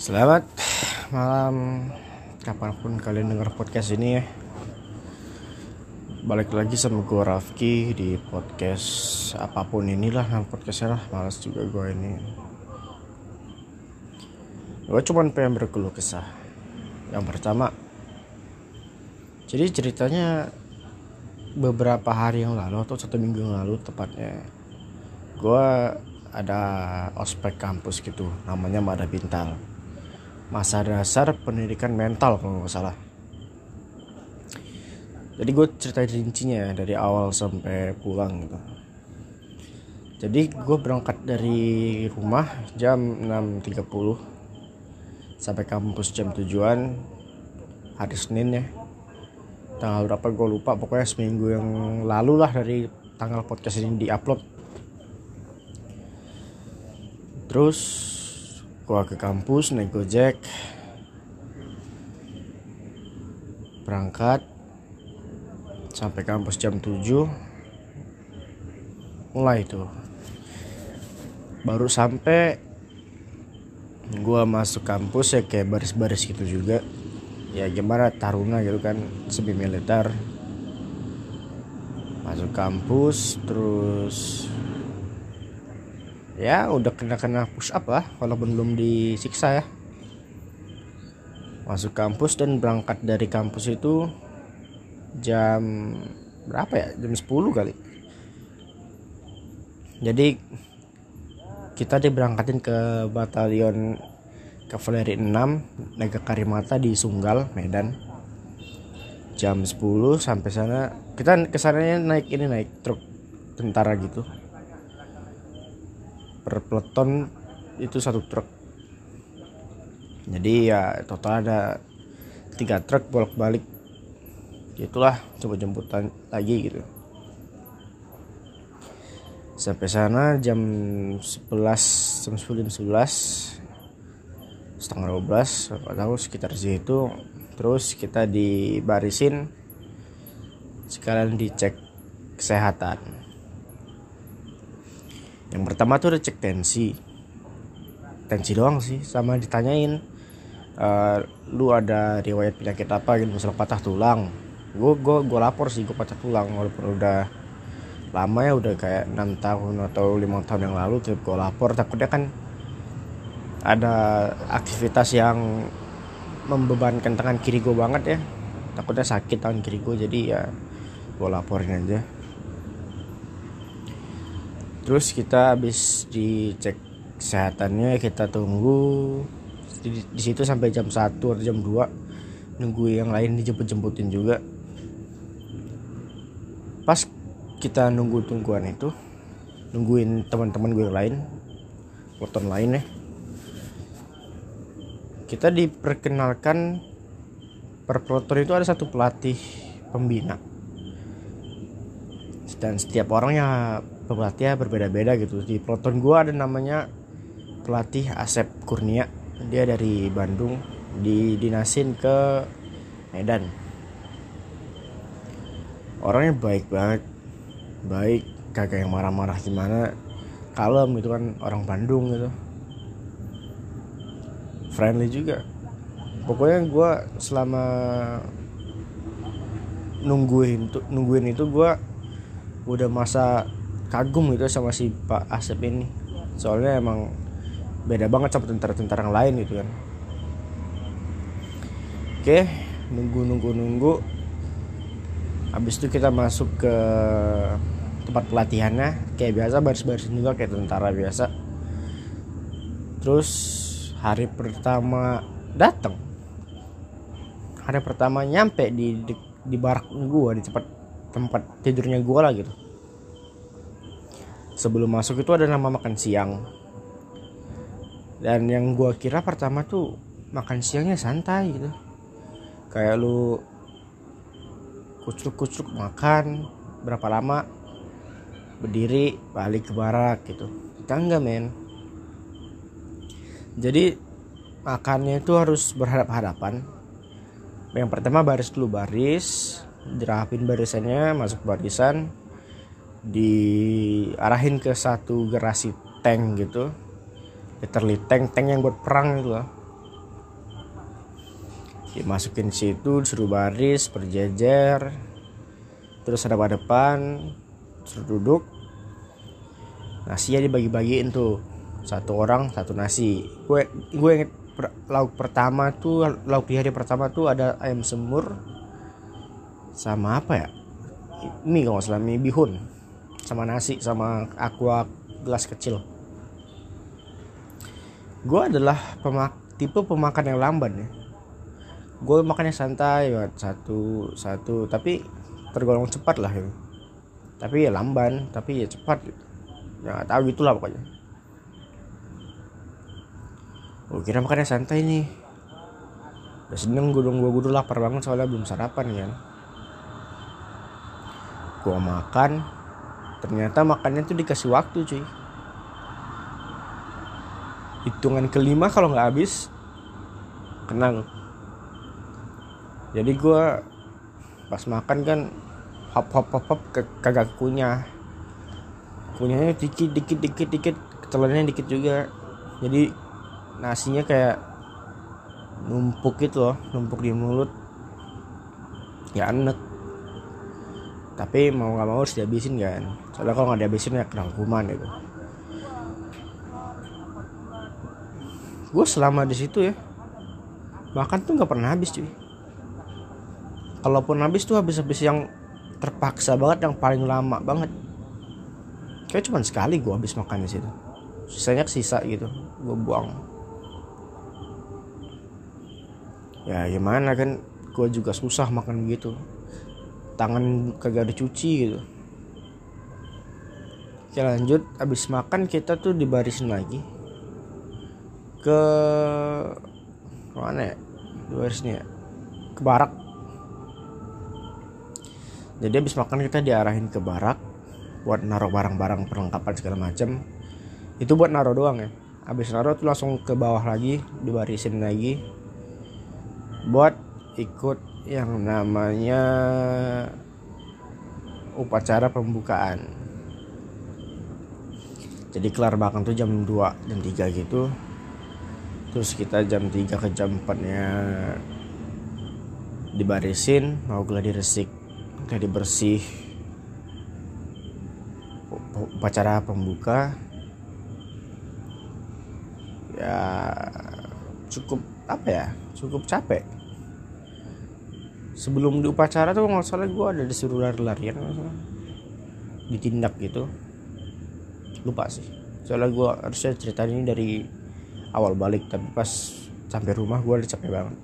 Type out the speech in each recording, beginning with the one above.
Selamat malam. Kapan pun kalian dengar podcast ini ya Balik lagi sama gue Rafki di podcast apa pun inilah nama podcastnya lah. Males juga gue ini. Gue cuman pengen berkeluh kesah. Yang pertama Jadi ceritanya beberapa hari yang lalu atau satu minggu yang lalu tepatnya gue ada ospek kampus gitu namanya Mada Bintal masa dasar pendidikan mental kalau nggak salah. Jadi gue cerita rincinya ya dari awal sampai pulang gitu. Jadi gue berangkat dari rumah jam 6.30 sampai kampus jam tujuan hari Senin ya. Tanggal berapa gue lupa pokoknya seminggu yang lalu lah dari tanggal podcast ini diupload. Terus gua ke kampus naik gojek berangkat sampai kampus jam 7 mulai tuh. Baru sampai gua masuk kampus ya kayak baris-baris gitu juga. Ya gimana taruna gitu kan semi militer. Masuk kampus terus ya udah kena kena push up lah walaupun belum disiksa ya. Masuk kampus dan berangkat dari kampus itu jam berapa ya? Jam 10 kali. Jadi kita diberangkatin ke batalion kavaleri 6 Naga Karimata di Sunggal Medan. Jam 10 sampai sana. Kita ke sananya naik ini naik truk tentara gitu per peleton itu satu truk. Jadi ya total ada tiga truk bolak balik itulah coba jemputan lagi gitu. Sampai sana jam 11 jam 10 jam 11 setengah 12 apa tahu sekitar situ. Terus kita dibarisin sekalian dicek kesehatan yang pertama tuh udah cek tensi. Tensi doang sih sama ditanyain uh, lu ada riwayat penyakit apa gitu misalnya patah tulang? Gue gue gue lapor sih gue patah tulang walaupun udah lama ya udah kayak enam tahun atau lima tahun yang lalu tetap gue lapor. Takutnya kan ada aktivitas yang membebankan tangan kiri gue banget ya. Takutnya sakit tangan kiri gue jadi ya gue laporin aja terus kita habis dicek kesehatannya kita tunggu di, di situ sampai jam 1 atau jam 2 nunggu yang lain dijemput-jemputin juga. Pas kita nunggu tungguan itu nungguin teman-teman gue yang lain weton lain ya kita diperkenalkan per itu ada satu pelatih pembina. Dan setiap orangnya pelatihnya berbeda-beda gitu. Di peloton gue ada namanya pelatih Asep Kurnia. Dia dari Bandung didinasin ke Medan. Orangnya baik banget. Baik kagak yang marah-marah gimana. Kalem gitu kan orang Bandung gitu. Friendly juga. Pokoknya gue selama nungguin nungguin itu gue udah masa kagum gitu sama si Pak Asep ini. Soalnya emang beda banget sama tentara-tentara yang lain gitu kan. Oke nunggu nunggu nunggu habis itu kita masuk ke tempat pelatihannya. Kayak biasa baris-barisin juga kayak tentara biasa. Terus hari pertama datang hari pertama nyampe di di, di barak gua di tempat tempat tidurnya gua lah gitu sebelum masuk itu ada nama makan siang. Dan yang gua kira pertama tuh makan siangnya santai gitu. Kayak lu kucuk-kucuk makan berapa lama berdiri balik ke barak gitu. Kita enggak men. Jadi makannya itu harus berhadap-hadapan. Yang pertama baris dulu baris dirapin barisannya masuk barisan diarahin ke satu gerasi tank gitu. Literally tank tank yang buat perang gitu loh. Dimasukin situ suruh baris berjejer. Terus ada depan suruh duduk. Nasinya dibagi-bagiin tuh. Satu orang satu nasi. Gue gue inget per, lauk pertama tuh lauk di hari pertama tuh ada ayam semur sama apa ya? Mie kalau nggak mie bihun sama nasi sama aqua gelas kecil. Gue adalah pemak tipe pemakan yang lamban ya. Gue makannya santai banget satu satu tapi tergolong cepat lah ya. Tapi ya lamban tapi ya cepat ya tahu gitulah pokoknya. Gue kira makannya santai nih. Udah seneng gue dong gue gue lapar banget soalnya belum sarapan kan. Gue makan ternyata makannya tuh dikasih waktu cuy. Hitungan kelima kalau nggak habis kenal jadi gue pas makan kan hop hop hop hop ke, kagak kunyah. Kunyahnya dikit dikit dikit dikit. Telurnya dikit juga. Jadi nasinya kayak numpuk gitu loh numpuk di mulut. Ya enek. Tapi mau nggak mau harus dihabisin kan soalnya kalau nggak dihabisin ya kena hukuman gitu. Gue selama di situ ya makan tuh nggak pernah habis cuy. Kalaupun habis tuh habis-habis yang terpaksa banget yang paling lama banget. Kayak cuma sekali gue habis makan di situ. Sisanya sisa gitu gue buang. Ya gimana kan gue juga susah makan begitu tangan kagak dicuci gitu Oke lanjut. Habis makan kita tuh dibarisin lagi ke mana ya? Ya? ke barak. Jadi habis makan kita diarahin ke barak buat naruh barang-barang perlengkapan segala macam itu buat naruh doang ya. Habis naruh tuh langsung ke bawah lagi dibarisin lagi buat ikut yang namanya upacara pembukaan jadi kelar makan tuh jam 2 jam 3 gitu. Terus kita jam 3 ke jam 4 nya dibarisin mau gladi resik gladi bersih upacara pembuka. Ya cukup apa ya? Cukup capek. Sebelum di upacara tuh nggak salah gue ada disuruh lari-larian ditindak gitu lupa sih. Soalnya gue harusnya cerita ini dari awal balik tapi pas sampai rumah gue udah capek banget.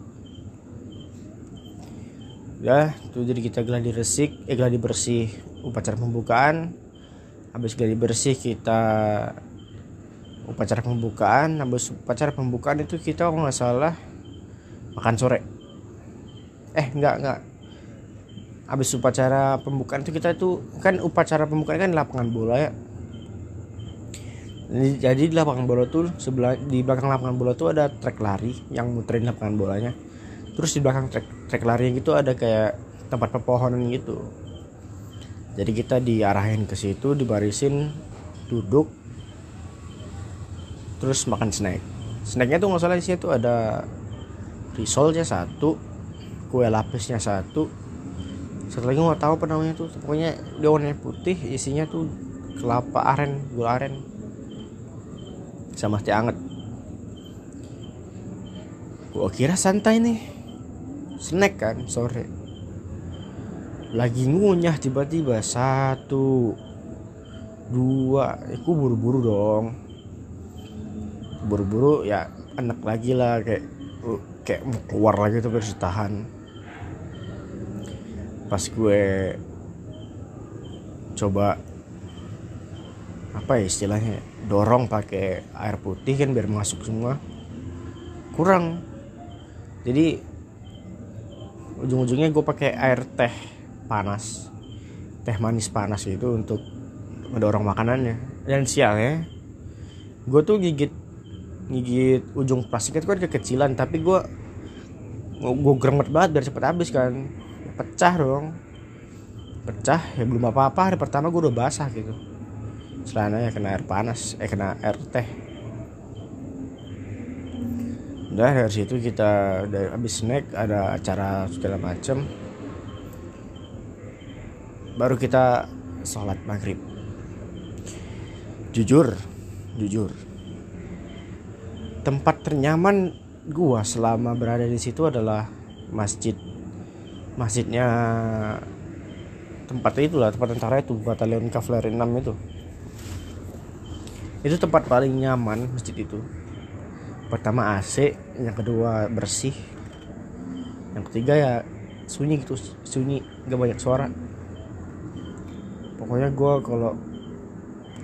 Ya tuh jadi kita geladi resik eh geladi bersih upacara pembukaan. Habis geladi bersih kita upacara pembukaan habis upacara pembukaan itu kita kalau nggak salah makan sore. Eh nggak nggak. Habis upacara pembukaan itu kita itu kan upacara pembukaan kan lapangan bola ya jadi di lapangan bola tuh sebelah di belakang lapangan bola tuh ada trek lari yang muterin lapangan bolanya. Terus di belakang trek trek lari gitu ada kayak tempat pepohonan gitu. Jadi kita diarahin ke situ dibarisin duduk terus makan snack. Snacknya tuh nggak salah isinya tuh ada risolnya satu kue lapisnya satu. Satu lagi nggak tahu apa namanya tuh pokoknya dia warnanya putih isinya tuh kelapa aren gula aren sama teh anget. Gua kira santai nih. Snack kan sore. Lagi ngunyah tiba-tiba. Satu dua. Aku buru-buru dong? Buru-buru ya enak lagi lah. Kayak kayak mau keluar lagi tuh harus tahan pas gue coba apa ya istilahnya dorong pakai air putih kan biar masuk semua. Kurang. Jadi ujung-ujungnya gue pakai air teh panas. Teh manis panas gitu untuk mendorong makanannya. Dan sialnya gue tuh gigit gigit ujung plastiknya itu kan kekecilan tapi gue gue gremet banget biar cepet habis kan. Pecah dong. Pecah ya belum apa-apa. Hari pertama gue udah basah gitu celananya kena air panas eh kena air teh. Udah dari situ kita dari habis snack ada acara segala macam baru kita sholat maghrib. Jujur jujur. Tempat ternyaman gua selama berada di situ adalah masjid. Masjidnya tempat itulah tempat tentara itu batalion kavaleri 6 itu itu tempat paling nyaman masjid itu. Pertama AC yang kedua bersih. Yang ketiga ya sunyi gitu sunyi gak banyak suara. Pokoknya gue kalau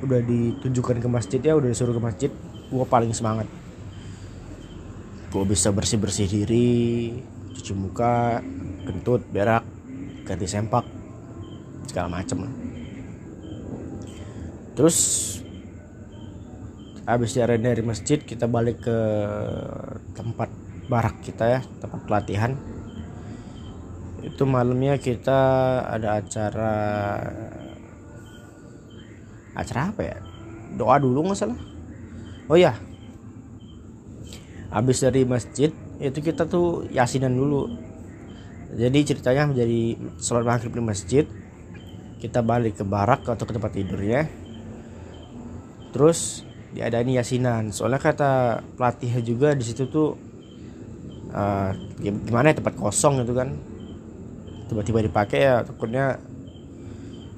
udah ditunjukkan ke masjid ya udah disuruh ke masjid gue paling semangat. Gue bisa bersih bersih diri cuci muka kentut berak ganti sempak segala macem terus habis jalan dari masjid kita balik ke tempat barak kita ya tempat pelatihan. Itu malamnya kita ada acara acara apa ya? Doa dulu nggak salah. Oh ya habis dari masjid itu kita tuh yasinan dulu. Jadi ceritanya menjadi sholat maghrib di masjid kita balik ke barak atau ke tempat tidurnya. Terus diadain yasinan. Soalnya kata pelatih juga di situ tuh uh, gimana ya tempat kosong itu kan. Tiba-tiba dipakai ya takutnya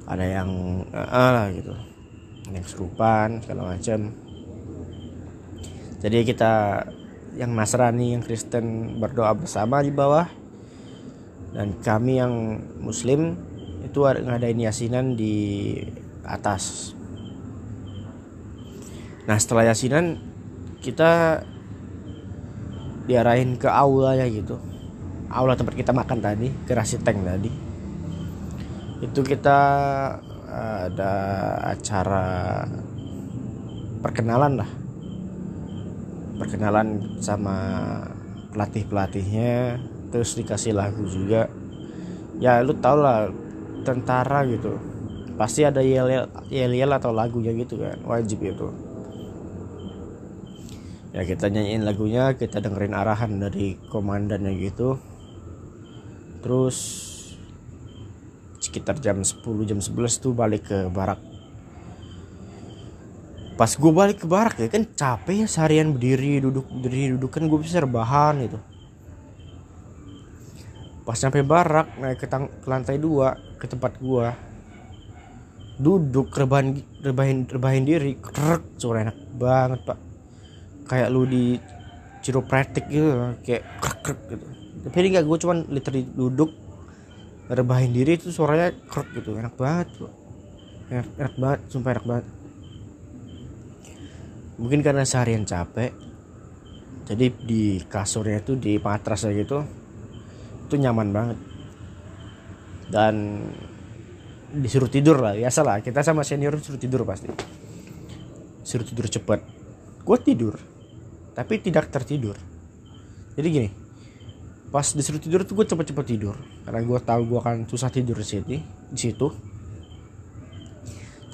ada yang uh, lah gitu. Yang serupan segala macam jadi kita yang Nasrani yang Kristen berdoa bersama di bawah dan kami yang Muslim itu ngadain yasinan di atas Nah setelah yasinan kita diarahin ke aula ya gitu. Aula tempat kita makan tadi ke tank tadi. Itu kita eh, ada acara perkenalan lah. Perkenalan sama pelatih pelatihnya terus dikasih lagu juga. Ya lu tau lah tentara gitu. Pasti ada yel yel yel atau lagunya gitu kan wajib itu ya kita nyanyiin lagunya kita dengerin arahan dari komandannya gitu. Terus sekitar jam 10 jam 11 tuh balik ke barak. Pas gue balik ke barak ya kan capek ya seharian berdiri duduk berdiri duduk. Kan gue bisa rebahan gitu. Pas sampai barak naik ke, tang ke lantai dua ke tempat gue duduk rebahan rebahin rebahin diri krek suara enak banget pak kayak lu di chiropractic gitu kayak krek krek gitu. Tapi ini gak gue cuman literally duduk rebahin diri itu suaranya krek gitu enak banget bro. enak, enak banget sumpah enak banget. Mungkin karena seharian capek jadi di kasurnya itu di matrasnya gitu itu nyaman banget. Dan disuruh tidur lah biasa lah. Kita sama senior suruh tidur pasti. Suruh tidur cepet. Gue tidur tapi tidak tertidur. Jadi gini pas disuruh tidur tuh gue cepet-cepet tidur. Karena gue tahu gue akan susah tidur di situ di situ.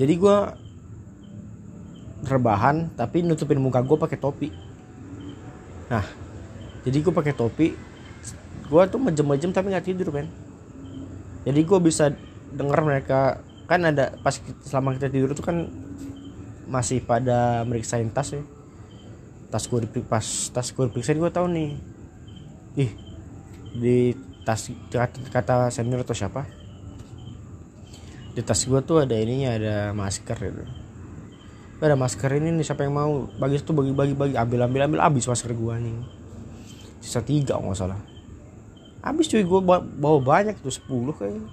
Jadi gue rebahan tapi nutupin muka gue pakai topi. Nah jadi gue pakai topi gue tuh mejem-mejem tapi nggak tidur men. Jadi gue bisa dengar mereka kan ada pas selama kita tidur tuh kan masih pada meriksain tas ya tas gue pas tas gue diperiksa gue tahu nih. Ih di tas kata, kata senior atau siapa? Di tas gue tuh ada ininya ada masker gitu ada masker ini nih siapa yang mau? Bagi itu bagi bagi bagi. Ambil ambil ambil. Habis masker gue nih. Sisa tiga nggak salah. Habis cuy gue bawa banyak tuh sepuluh kayaknya.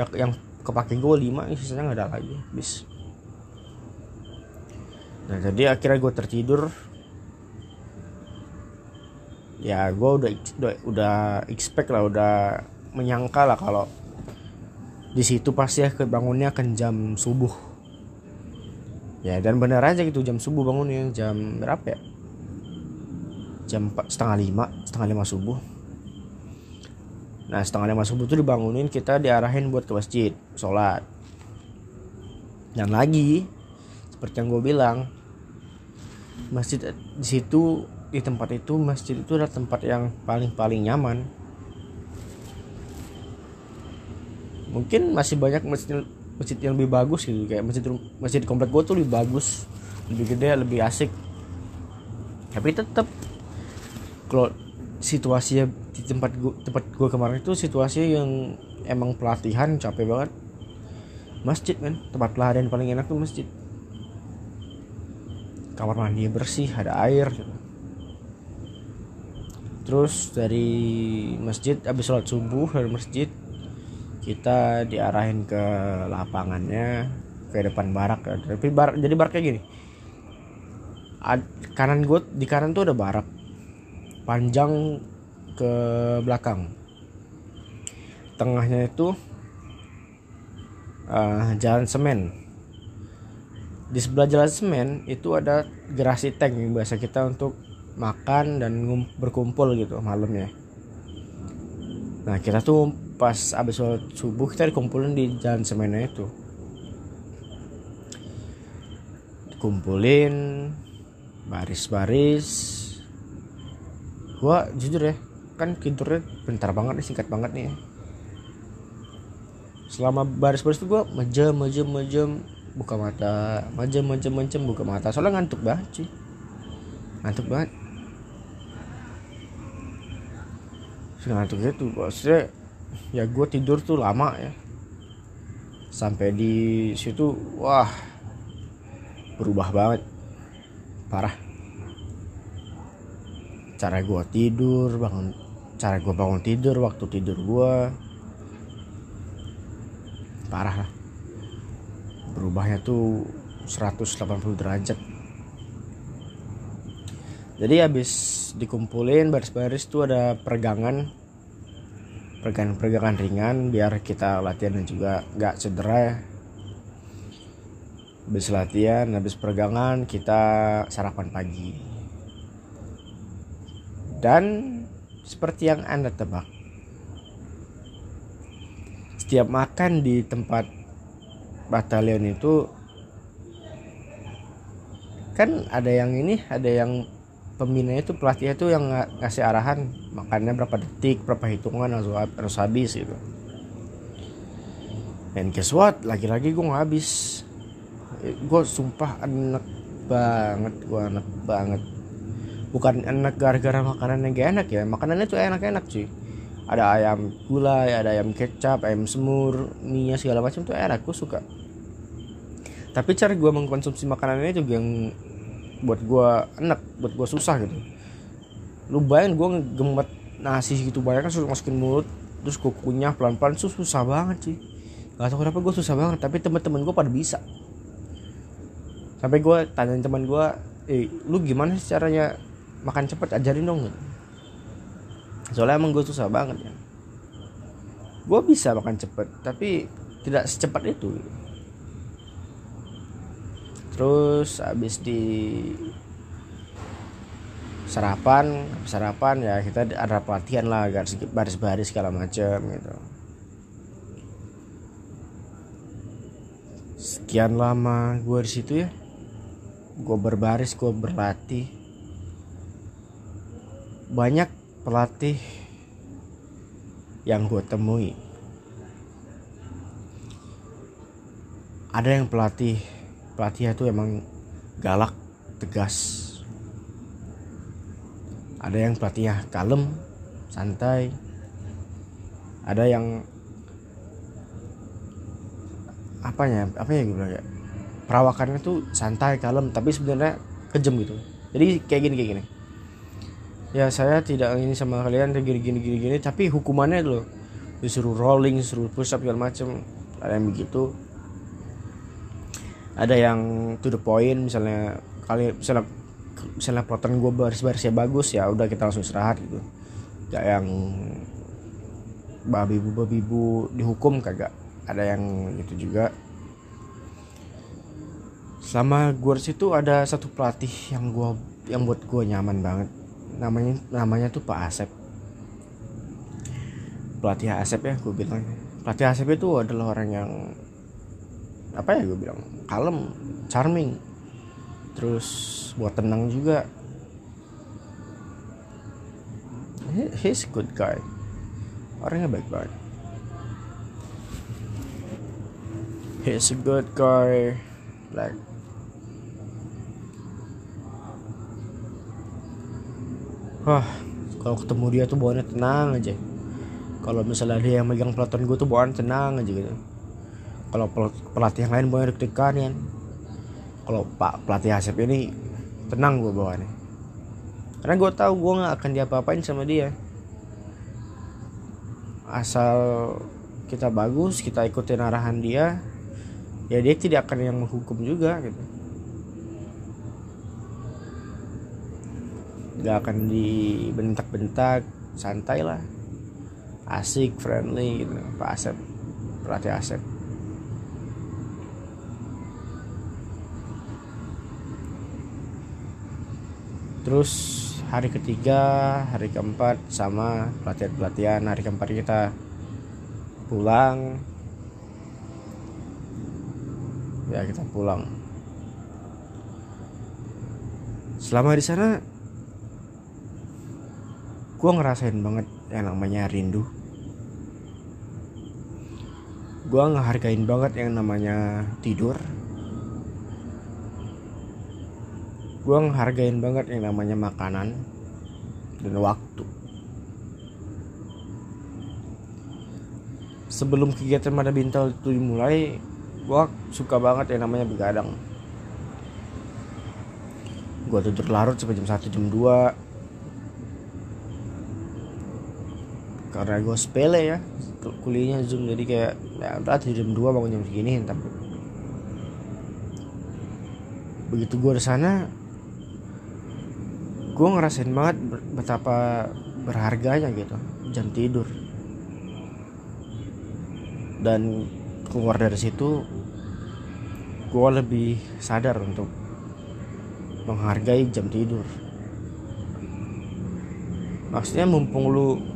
Yang yang kepake gue lima sisanya nggak ada lagi. Habis nah jadi akhirnya gue tertidur. Ya gue udah udah udah expect lah udah menyangka lah kalau di situ pasti ya kebangunnya akan jam subuh. Ya dan benar aja gitu jam subuh bangunnya. Jam berapa ya? Jam setengah lima setengah lima subuh. Nah setengah lima subuh tuh dibangunin kita diarahin buat ke masjid sholat. Dan lagi seperti yang gue bilang masjid di situ di tempat itu masjid itu adalah tempat yang paling paling nyaman. Mungkin masih banyak masjid masjid yang lebih bagus gitu kayak masjid masjid komplek gue tuh lebih bagus lebih gede lebih asik. Tapi tetap kalau situasinya di tempat gua tempat gue kemarin itu situasi yang emang pelatihan capek banget. Masjid kan tempat pelatihan paling enak tuh masjid kamar mandi bersih ada air gitu. terus dari masjid habis sholat subuh dari masjid kita diarahin ke lapangannya ke depan barak. Tapi barak jadi baraknya gini. Ad, kanan gue di kanan tuh ada barak. Panjang ke belakang. Tengahnya itu uh, jalan semen di sebelah jalan semen itu ada gerasi tank yang biasa kita untuk makan dan berkumpul gitu malamnya. Nah kita tuh pas abis sholat subuh kita dikumpulin di jalan semennya itu. Dikumpulin baris-baris. Gua jujur ya kan tidurnya bentar banget nih singkat banget nih selama baris-baris itu gua mejem mejem mejem buka mata mejem mejem mejem buka mata. Soalnya ngantuk banget sih ngantuk banget. Ngantuk gitu maksudnya ya gue tidur tuh lama ya. Sampai di situ wah berubah banget. Parah. Cara gue tidur bangun cara gue bangun tidur waktu tidur gue parah lah berubahnya tuh 180 derajat. Jadi habis dikumpulin baris-baris tuh ada peregangan peregangan-peregangan ringan biar kita latihan dan juga nggak cedera ya. Habis latihan habis peregangan kita sarapan pagi. Dan seperti yang anda tebak setiap makan di tempat batalion itu kan ada yang ini ada yang pembina itu pelatih itu yang ngasih arahan makannya berapa detik berapa hitungan harus, habis gitu. Dan guess what? Lagi-lagi gue nggak habis. Gue sumpah enak banget gue enak banget. Bukan enak gara-gara makanannya gak enak ya makanannya tuh enak-enak sih ada ayam gulai ada ayam kecap ayam semur mie segala macam tuh enak gue suka. Tapi cara gue mengkonsumsi makanannya juga yang buat gue enak buat gue susah gitu. Lu bayangin gue ngegemet nasi gitu banyak kan suruh masukin mulut terus gue kunyah pelan-pelan susah, susah banget sih. Gak tau kenapa gue susah banget tapi teman-teman gue pada bisa. Sampai gue tanyain teman gue eh lu gimana sih caranya makan cepet? Ajarin dong. gitu. Soalnya emang gue susah banget ya. Gue bisa makan cepet tapi tidak secepat itu. Terus habis di sarapan sarapan ya kita ada pelatihan lah garis baris-baris segala macam gitu. Sekian lama gue di situ ya. Gue berbaris gue berlatih. Banyak pelatih yang gue temui. Ada yang pelatih pelatih itu emang galak tegas. Ada yang pelatihnya kalem santai. Ada yang apanya apa ya gue bilang ya? Perawakannya tuh santai kalem tapi sebenarnya kejam gitu. Jadi kayak gini kayak gini ya saya tidak ini sama kalian gini gini gini gini tapi hukumannya loh. Disuruh rolling disuruh push up segala macem. Ada yang begitu. Ada yang to the point misalnya kali misalnya misalnya plotan gue baris-barisnya bagus ya udah kita langsung istirahat gitu. Gak yang babi bu babi bu dihukum kagak. Ada yang gitu juga. Selama gue situ ada satu pelatih yang gue yang buat gue nyaman banget namanya namanya tuh Pak Asep. Pelatih Asep ya gue bilang. Pelatih Asep itu adalah orang yang apa ya gue bilang kalem charming. Terus buat tenang juga. He, he's a good guy. Orangnya baik banget. He's a good guy. Like wah kalau ketemu dia tuh bawaannya tenang aja. Kalau misalnya dia yang megang peloton gue tuh bawaan tenang aja gitu. Kalau pelatih yang lain bawaannya deg-degan ya kalau pak pelatih Asep ini tenang gue bawaannya. Karena gue tahu gue nggak akan diapa-apain sama dia. Asal kita bagus kita ikutin arahan dia ya dia tidak akan yang menghukum juga gitu nggak akan dibentak-bentak santai lah. Asik friendly gitu. Pak Asep pelatih Asep. Terus hari ketiga hari keempat sama pelatihan pelatihan hari keempat kita. Pulang. Ya kita pulang. Selama di sana gue ngerasain banget yang namanya rindu. Gue ngehargain banget yang namanya tidur. Gue ngehargain banget yang namanya makanan dan waktu. Sebelum kegiatan pada bintal itu dimulai gue suka banget yang namanya begadang. Gue tidur larut sampai jam 1 jam 2 karena gue sepele ya. Kuliahnya zoom jadi kayak ya udah jam 2 bangun jam segini entar begitu gue sana gue ngerasain banget betapa berharganya gitu jam tidur. Dan keluar dari situ gue lebih sadar untuk menghargai jam tidur. Maksudnya mumpung lu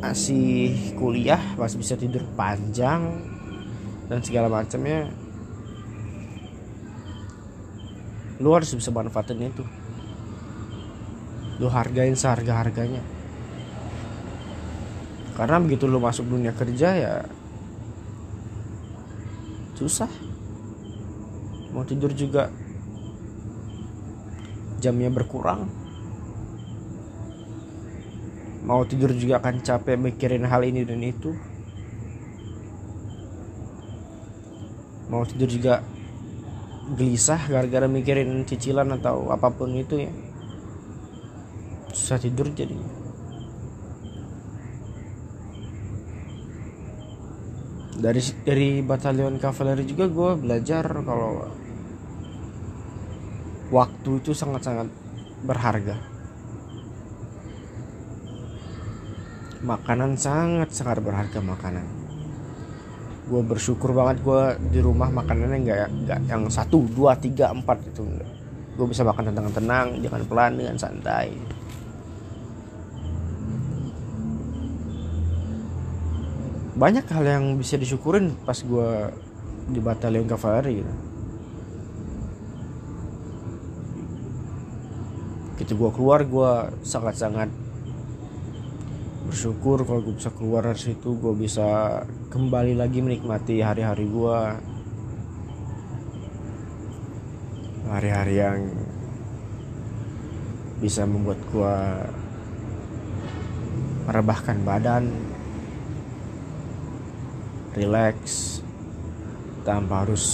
masih kuliah masih bisa tidur panjang dan segala macamnya. Lu harus bisa manfaatin itu. Lu hargain seharga harganya karena begitu lu masuk dunia kerja ya susah. Mau tidur juga jamnya berkurang mau tidur juga akan capek mikirin hal ini dan itu. Mau tidur juga gelisah gara-gara mikirin cicilan atau apa pun itu ya. Susah tidur jadi dari dari batalion kavaleri juga gue belajar kalau waktu itu sangat-sangat berharga makanan sangat sangat berharga makanan. Gue bersyukur banget gue di rumah makanannya nggak nggak yang satu dua tiga empat itu gue bisa makan tenang tenang jangan pelan dengan santai. Banyak hal yang bisa disyukurin pas gue di batalion kavaleri gitu. Gitu gue keluar gue sangat sangat bersyukur kalau gue bisa keluar dari situ gue bisa kembali lagi menikmati hari-hari gue hari-hari yang bisa membuat gue merebahkan badan relax tanpa harus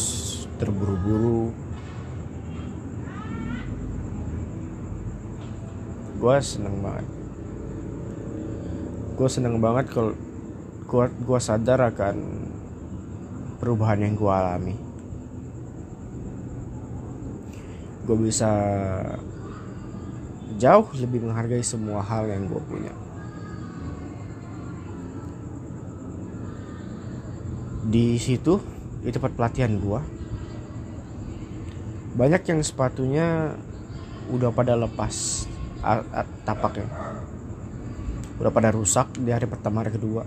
terburu-buru. Gue seneng banget gue seneng banget kalau gue gue sadar akan perubahan yang gue alami. Gue bisa jauh lebih menghargai semua hal yang gue punya. Di situ di tempat pelatihan gue banyak yang sepatunya udah pada lepas tapaknya udah pada rusak di hari pertama hari kedua.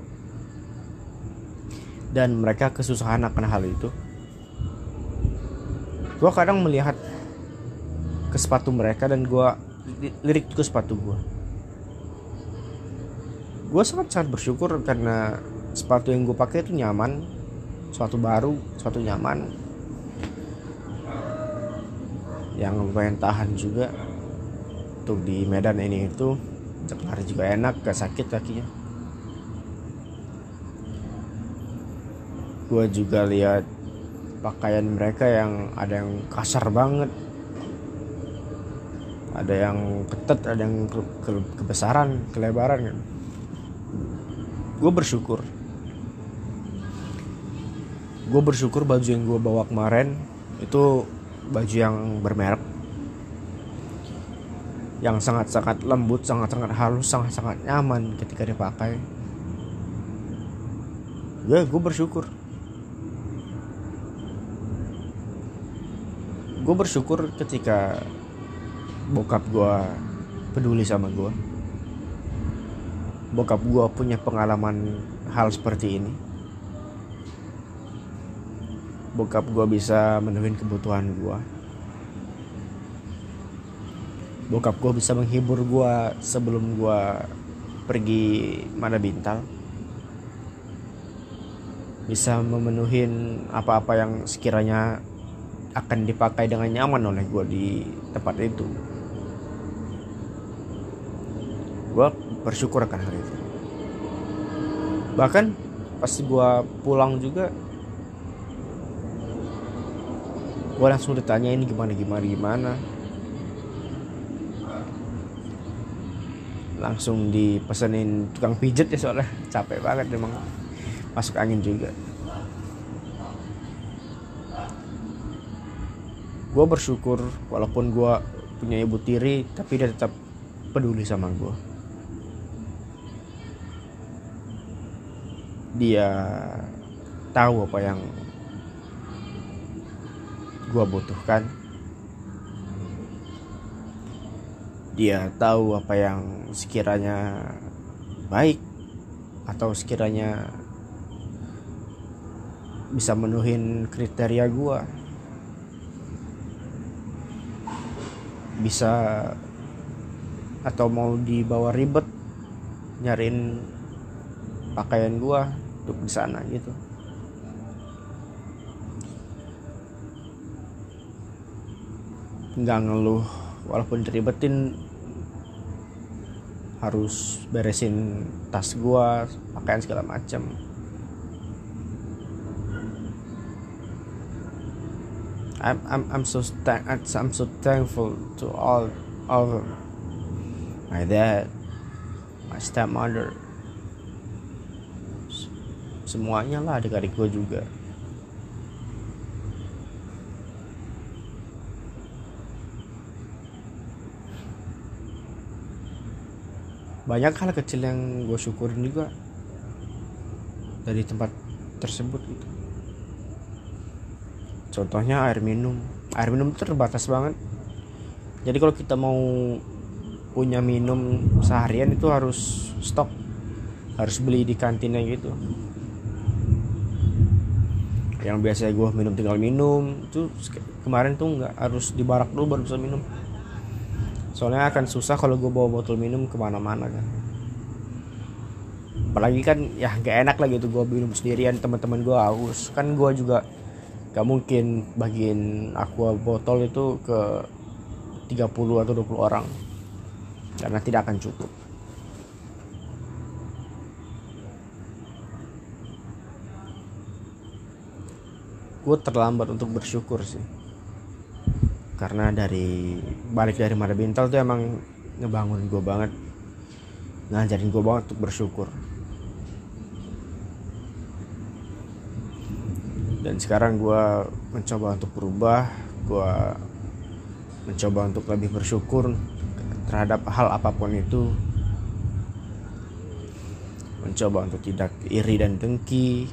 Dan mereka kesusahan akan hal itu. Gue kadang melihat ke sepatu mereka dan gue lirik ke sepatu gue gue sangat sangat bersyukur karena sepatu yang gue pakai itu nyaman. Sepatu baru sepatu nyaman. Yang lumayan tahan juga. Untuk di Medan ini itu lari juga enak gak sakit kakinya. Gue juga lihat pakaian mereka yang ada yang kasar banget. Ada yang ketat ada yang ke, ke, kebesaran kelebaran kan. Gue bersyukur. Gue bersyukur baju yang gue bawa kemarin itu baju yang bermerek yang sangat-sangat lembut, sangat-sangat halus, sangat-sangat nyaman ketika dipakai. Ya, gue bersyukur. gue bersyukur ketika bokap gue peduli sama gue bokap gue punya pengalaman hal seperti ini bokap gue bisa menuhin kebutuhan gue bokap gue bisa menghibur gue sebelum gue pergi mana bintal. Bisa memenuhi apa-apa yang sekiranya akan dipakai dengan nyaman oleh gue di tempat itu. Gue bersyukur akan hal itu. Bahkan pas gue pulang juga gue langsung ditanyain gimana gimana gimana langsung dipesenin tukang pijet ya soalnya. Capek banget emang masuk angin juga. Gue bersyukur walaupun gue punya ibu tiri tapi dia tetap peduli sama gue dia tahu apa yang gue butuhkan dia tahu apa yang sekiranya baik atau sekiranya bisa menuhin kriteria gue bisa atau mau dibawa ribet nyariin pakaian gua untuk di sana gitu. Nggak ngeluh walaupun diribetin harus beresin tas gua pakaian segala macam I'm I'm I'm so I'm so thankful to all of my dad, my stepmother, semuanya lah adik-adik gue juga. Banyak hal kecil yang gue syukurin juga dari tempat tersebut gitu. Contohnya air minum. Air minum terbatas banget. Jadi kalau kita mau punya minum seharian itu harus stok. Harus beli di kantinnya gitu. Yang biasa gue minum tinggal minum itu kemarin tuh nggak harus di barak dulu baru bisa minum soalnya akan susah kalau gue bawa botol minum ke mana-mana kan. Apalagi kan ya gak enak lah gitu gue minum sendirian teman-teman gue haus. Kan gue juga gak mungkin bagiin aqua botol itu ke 30 atau 20 orang. Karena tidak akan cukup. Gue terlambat untuk bersyukur sih karena dari balik dari Mada Bintal tuh emang ngebangun gue banget. Ngajarin gue banget untuk bersyukur. Dan sekarang gue mencoba untuk berubah gue mencoba untuk lebih bersyukur terhadap hal apa pun itu. Mencoba untuk tidak iri dan dengki.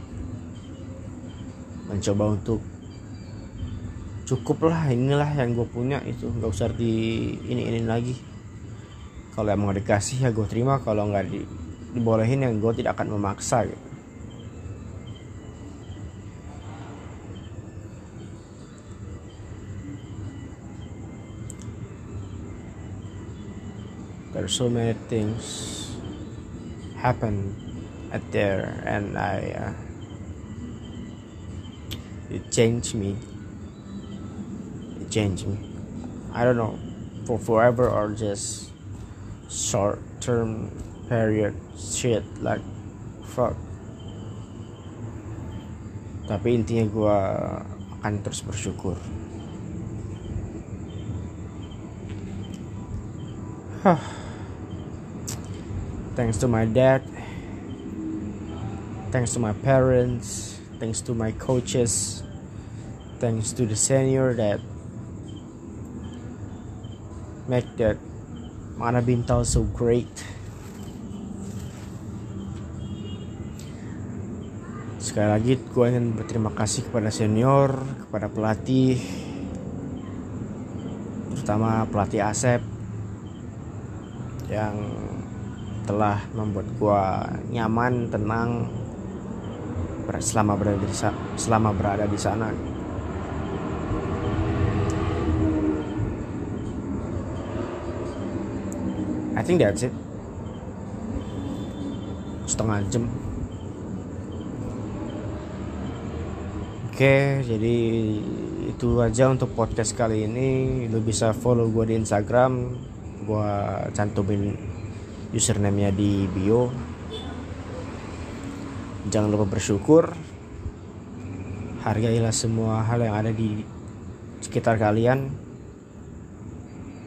Mencoba untuk cukup lah inilah yang gue punya itu. Nggak usah di ini ini lagi. Kalau emang dikasih ya gue terima kalau nggak di, dibolehin yang gue tidak akan memaksa gitu. Are so many things happen at there and I uh, it changed me me I don't know for forever or just short term period shit like fuck. Tapi intinya gue akan terus bersyukur. Thanks to my dad. Thanks to my parents. Thanks to my coaches. Thanks to the senior that make that Mana Bintao so great. Sekali lagi gue ingin berterima kasih kepada senior kepada pelatih terutama pelatih Asep yang telah membuat gue nyaman tenang selama berada di selama berada di sana I think that's it setengah jam Oke, jadi itu aja untuk podcast kali ini. Lo bisa follow gue di Instagram. Gue cantumin username-nya di bio. Jangan lupa bersyukur. Hargailah semua hal yang ada di sekitar kalian.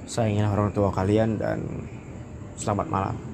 Sayangilah orang tua kalian dan selamat malam.